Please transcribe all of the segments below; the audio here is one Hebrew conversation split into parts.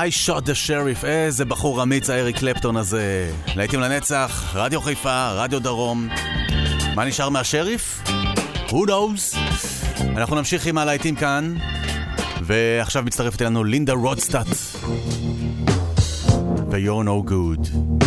I shot the sheriff, איזה בחור אמיץ האריק קלפטון הזה. להיטים לנצח, רדיו חיפה, רדיו דרום. מה נשאר מהשריף? Who knows? אנחנו נמשיך עם הלהיטים כאן, ועכשיו מצטרפת אלינו לינדה רודסטאט. ו-You're no good.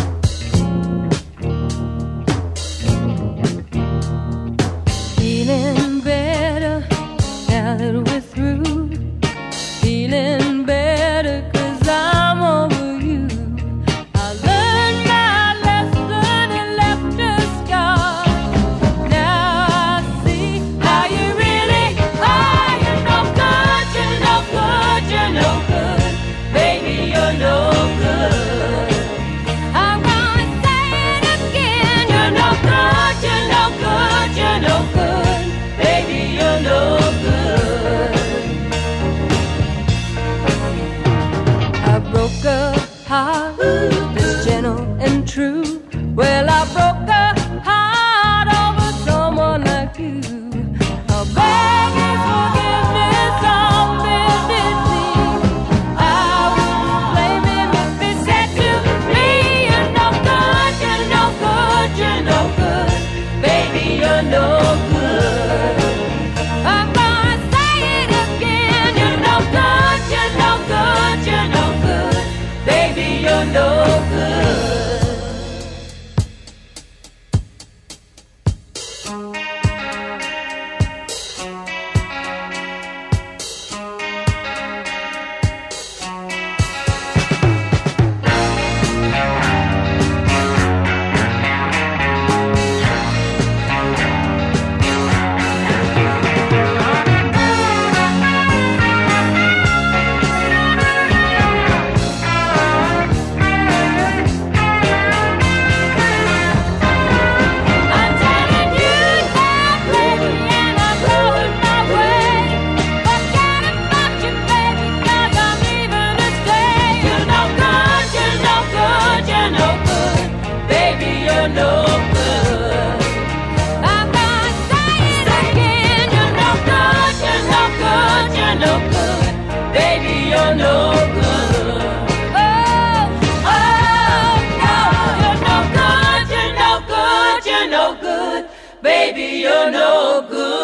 No good.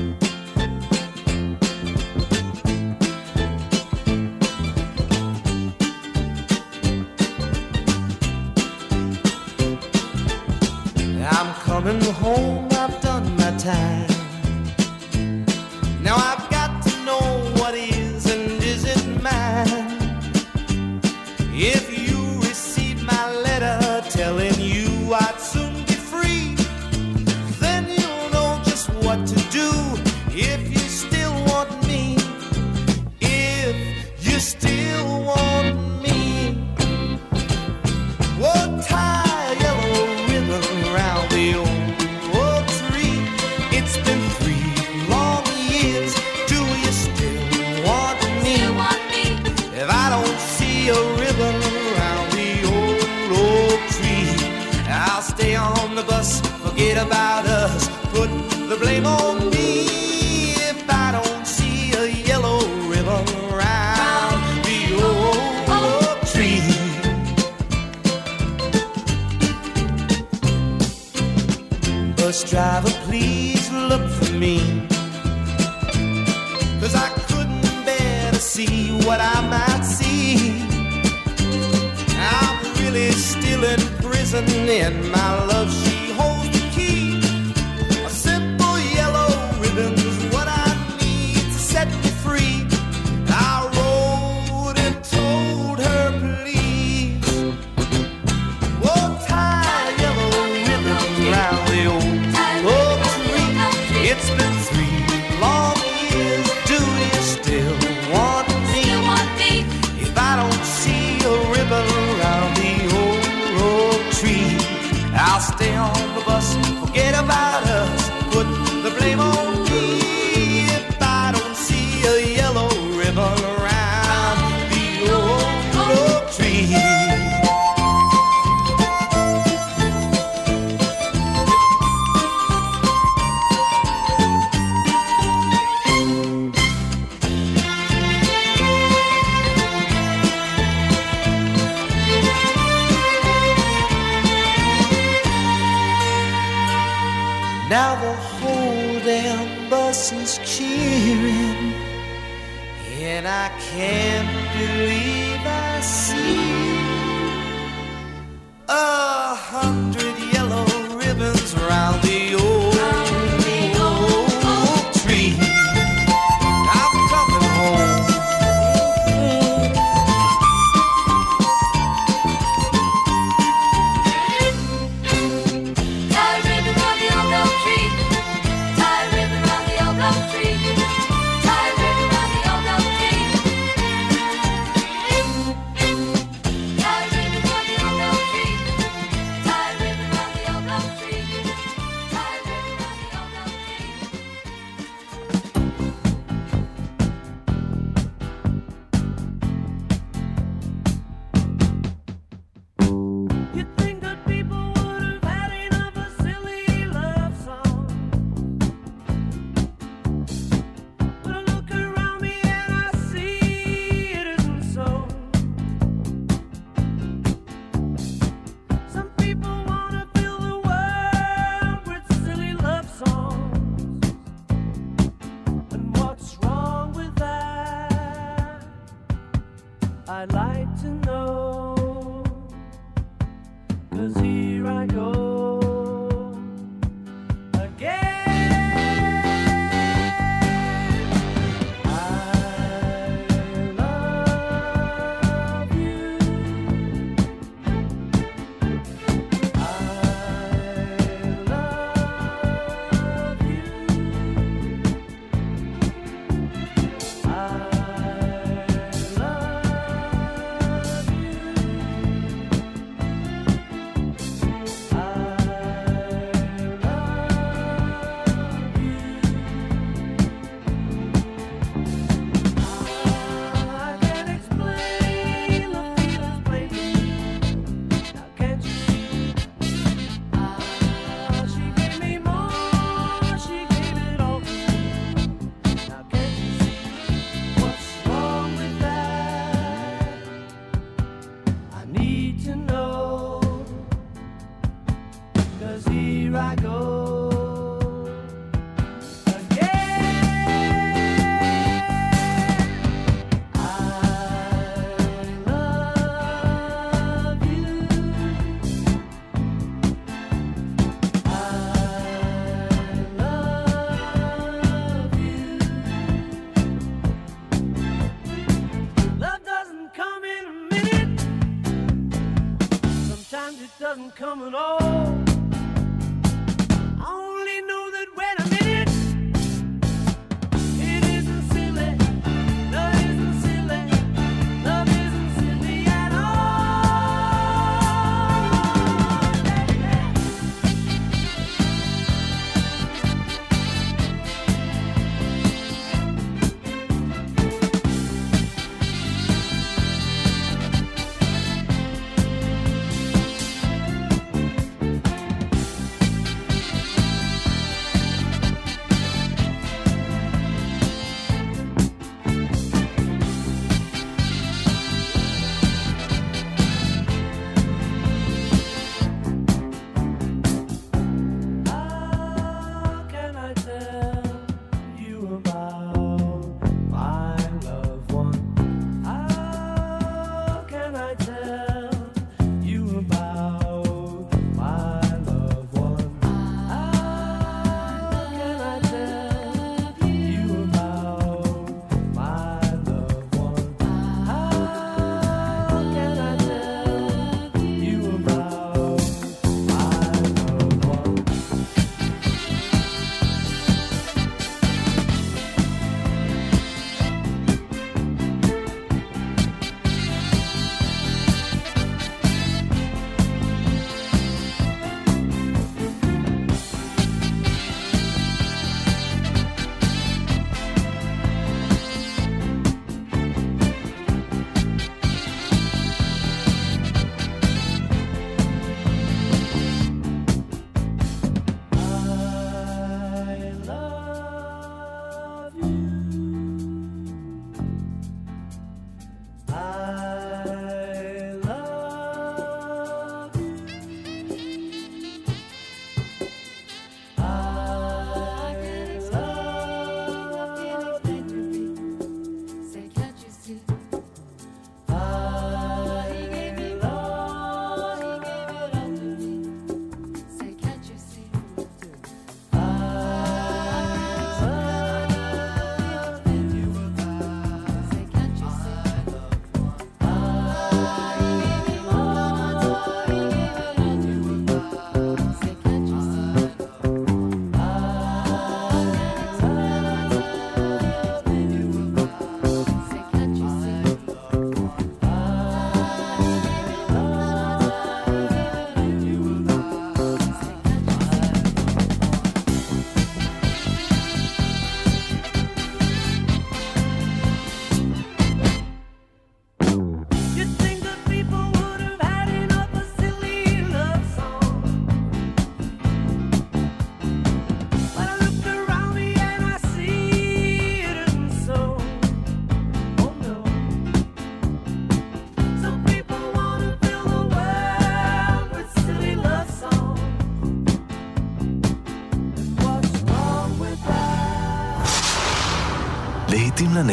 about us. Put the blame on me if I don't see a yellow ribbon round the old oak tree. Bus driver, please look for me. Cause I couldn't bear to see what I might see. I'm really still in prison in my whole damn bus cheering, and I can't believe I see a hundred.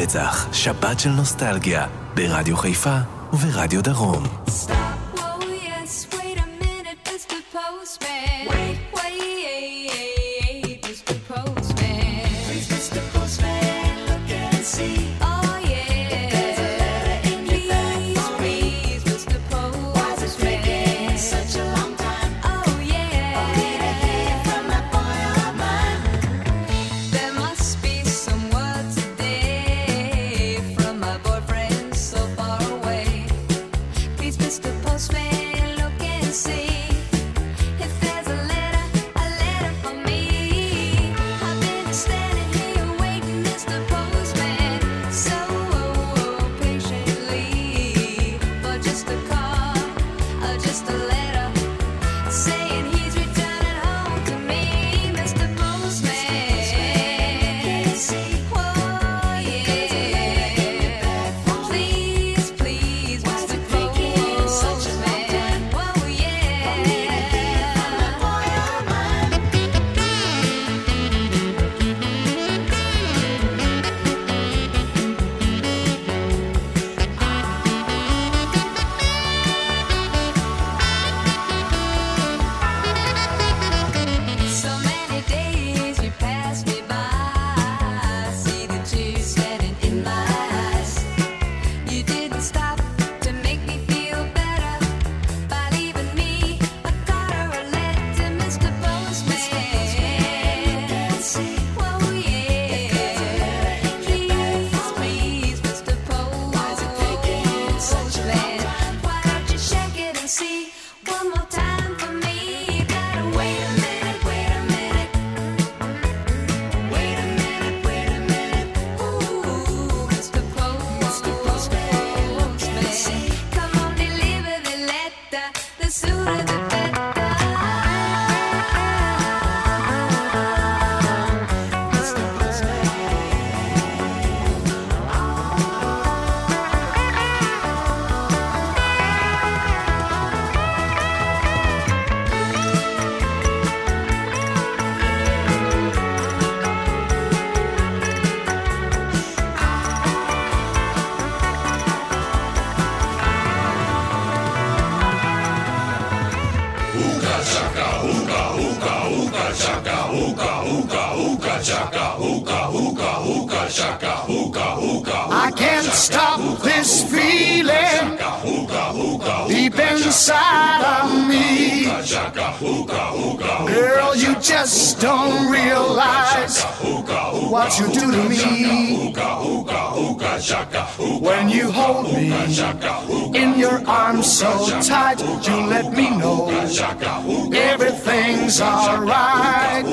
רצח, שבת של נוסטלגיה, ברדיו חיפה וברדיו דרום. just don't realize what you do to me when you hold me in your arms so tight. You let me know everything's alright.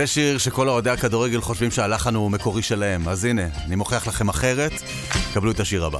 זה שיר שכל אוהדי הכדורגל חושבים שהלחן הוא מקורי שלהם, אז הנה, אני מוכיח לכם אחרת, קבלו את השיר הבא.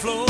Floor.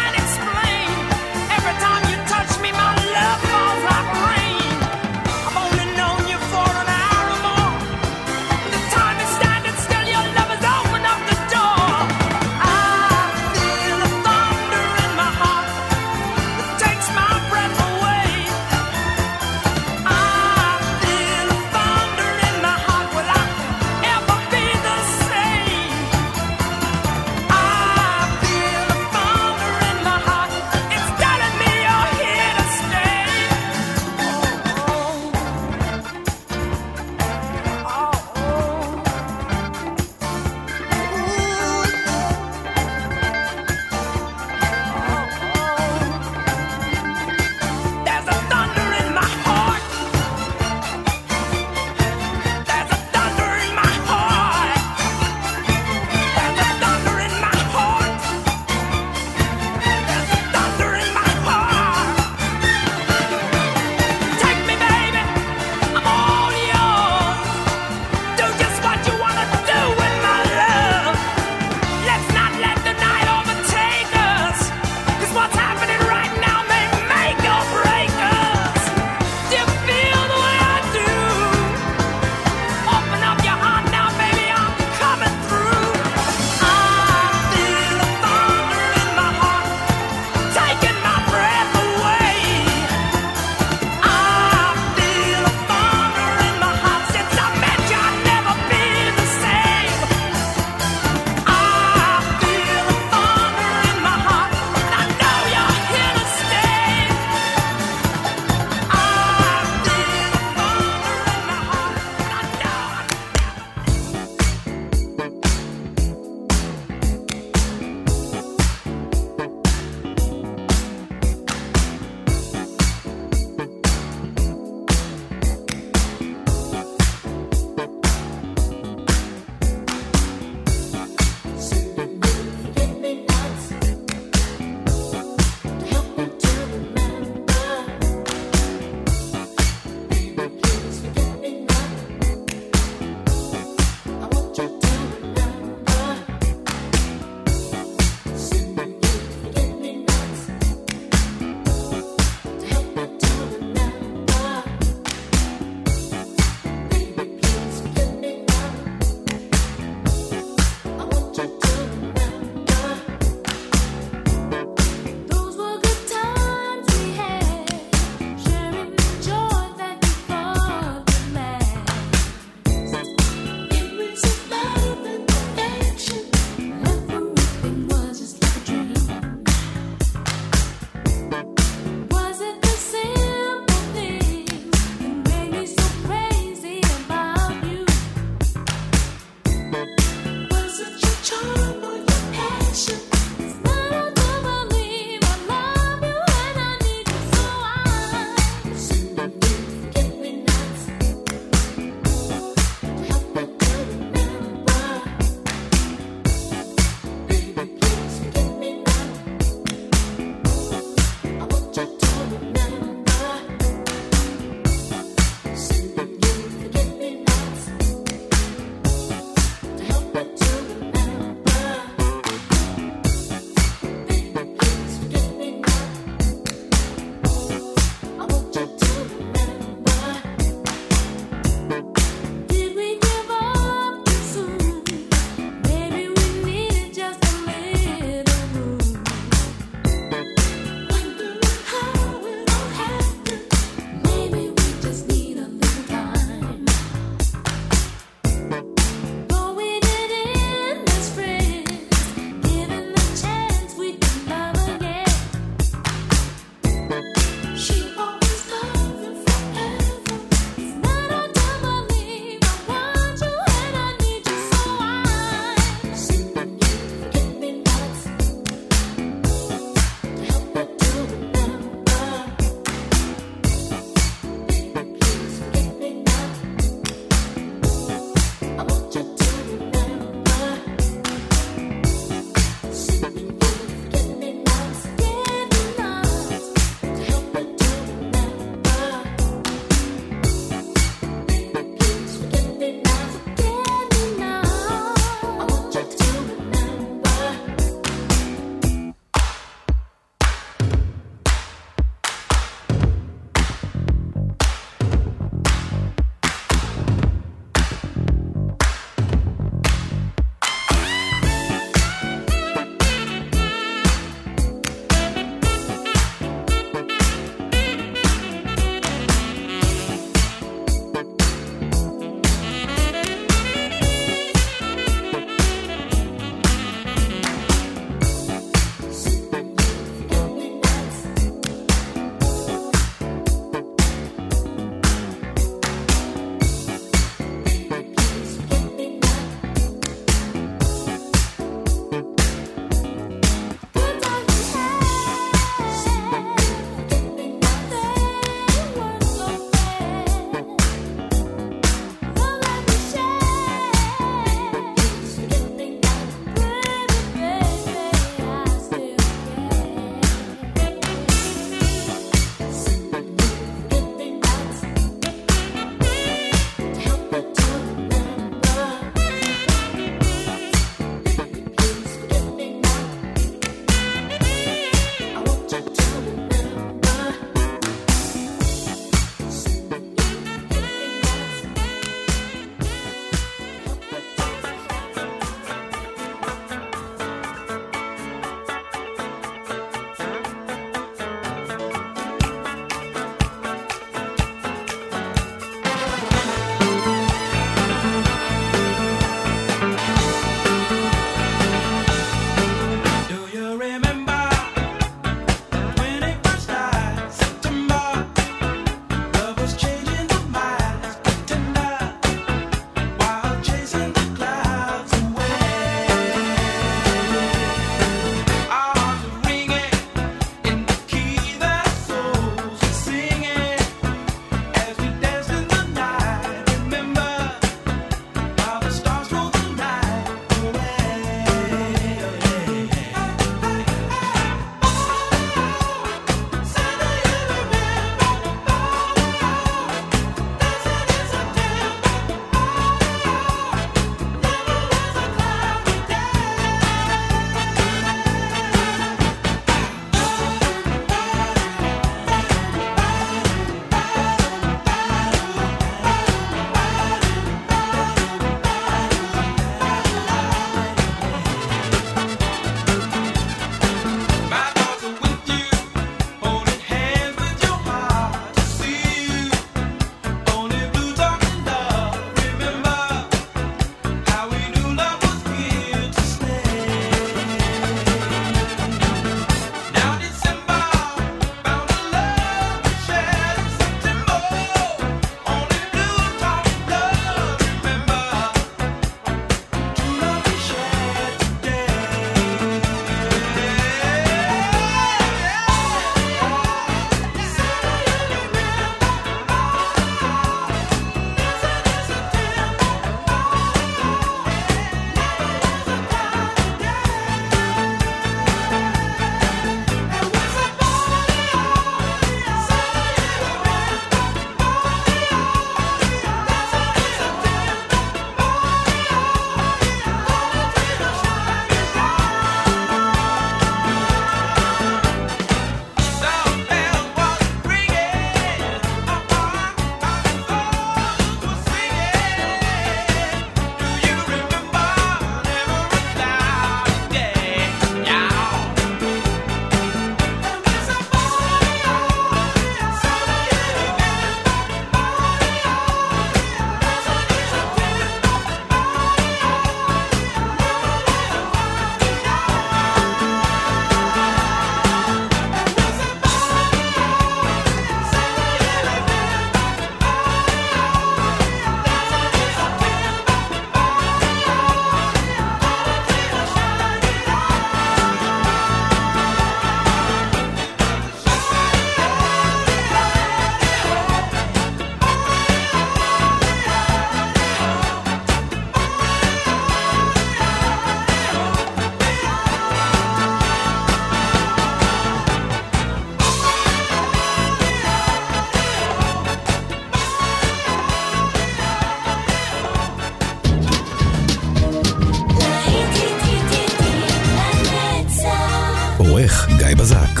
בזק.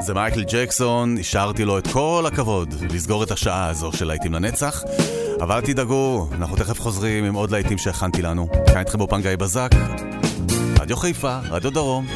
זה מייקל ג'קסון, השארתי לו את כל הכבוד לסגור את השעה הזו של להיטים לנצח. אבל תדאגו, אנחנו תכף חוזרים עם עוד להיטים שהכנתי לנו. כאן איתכם באופן גיא בזק, רדיו חיפה, רדיו דרום.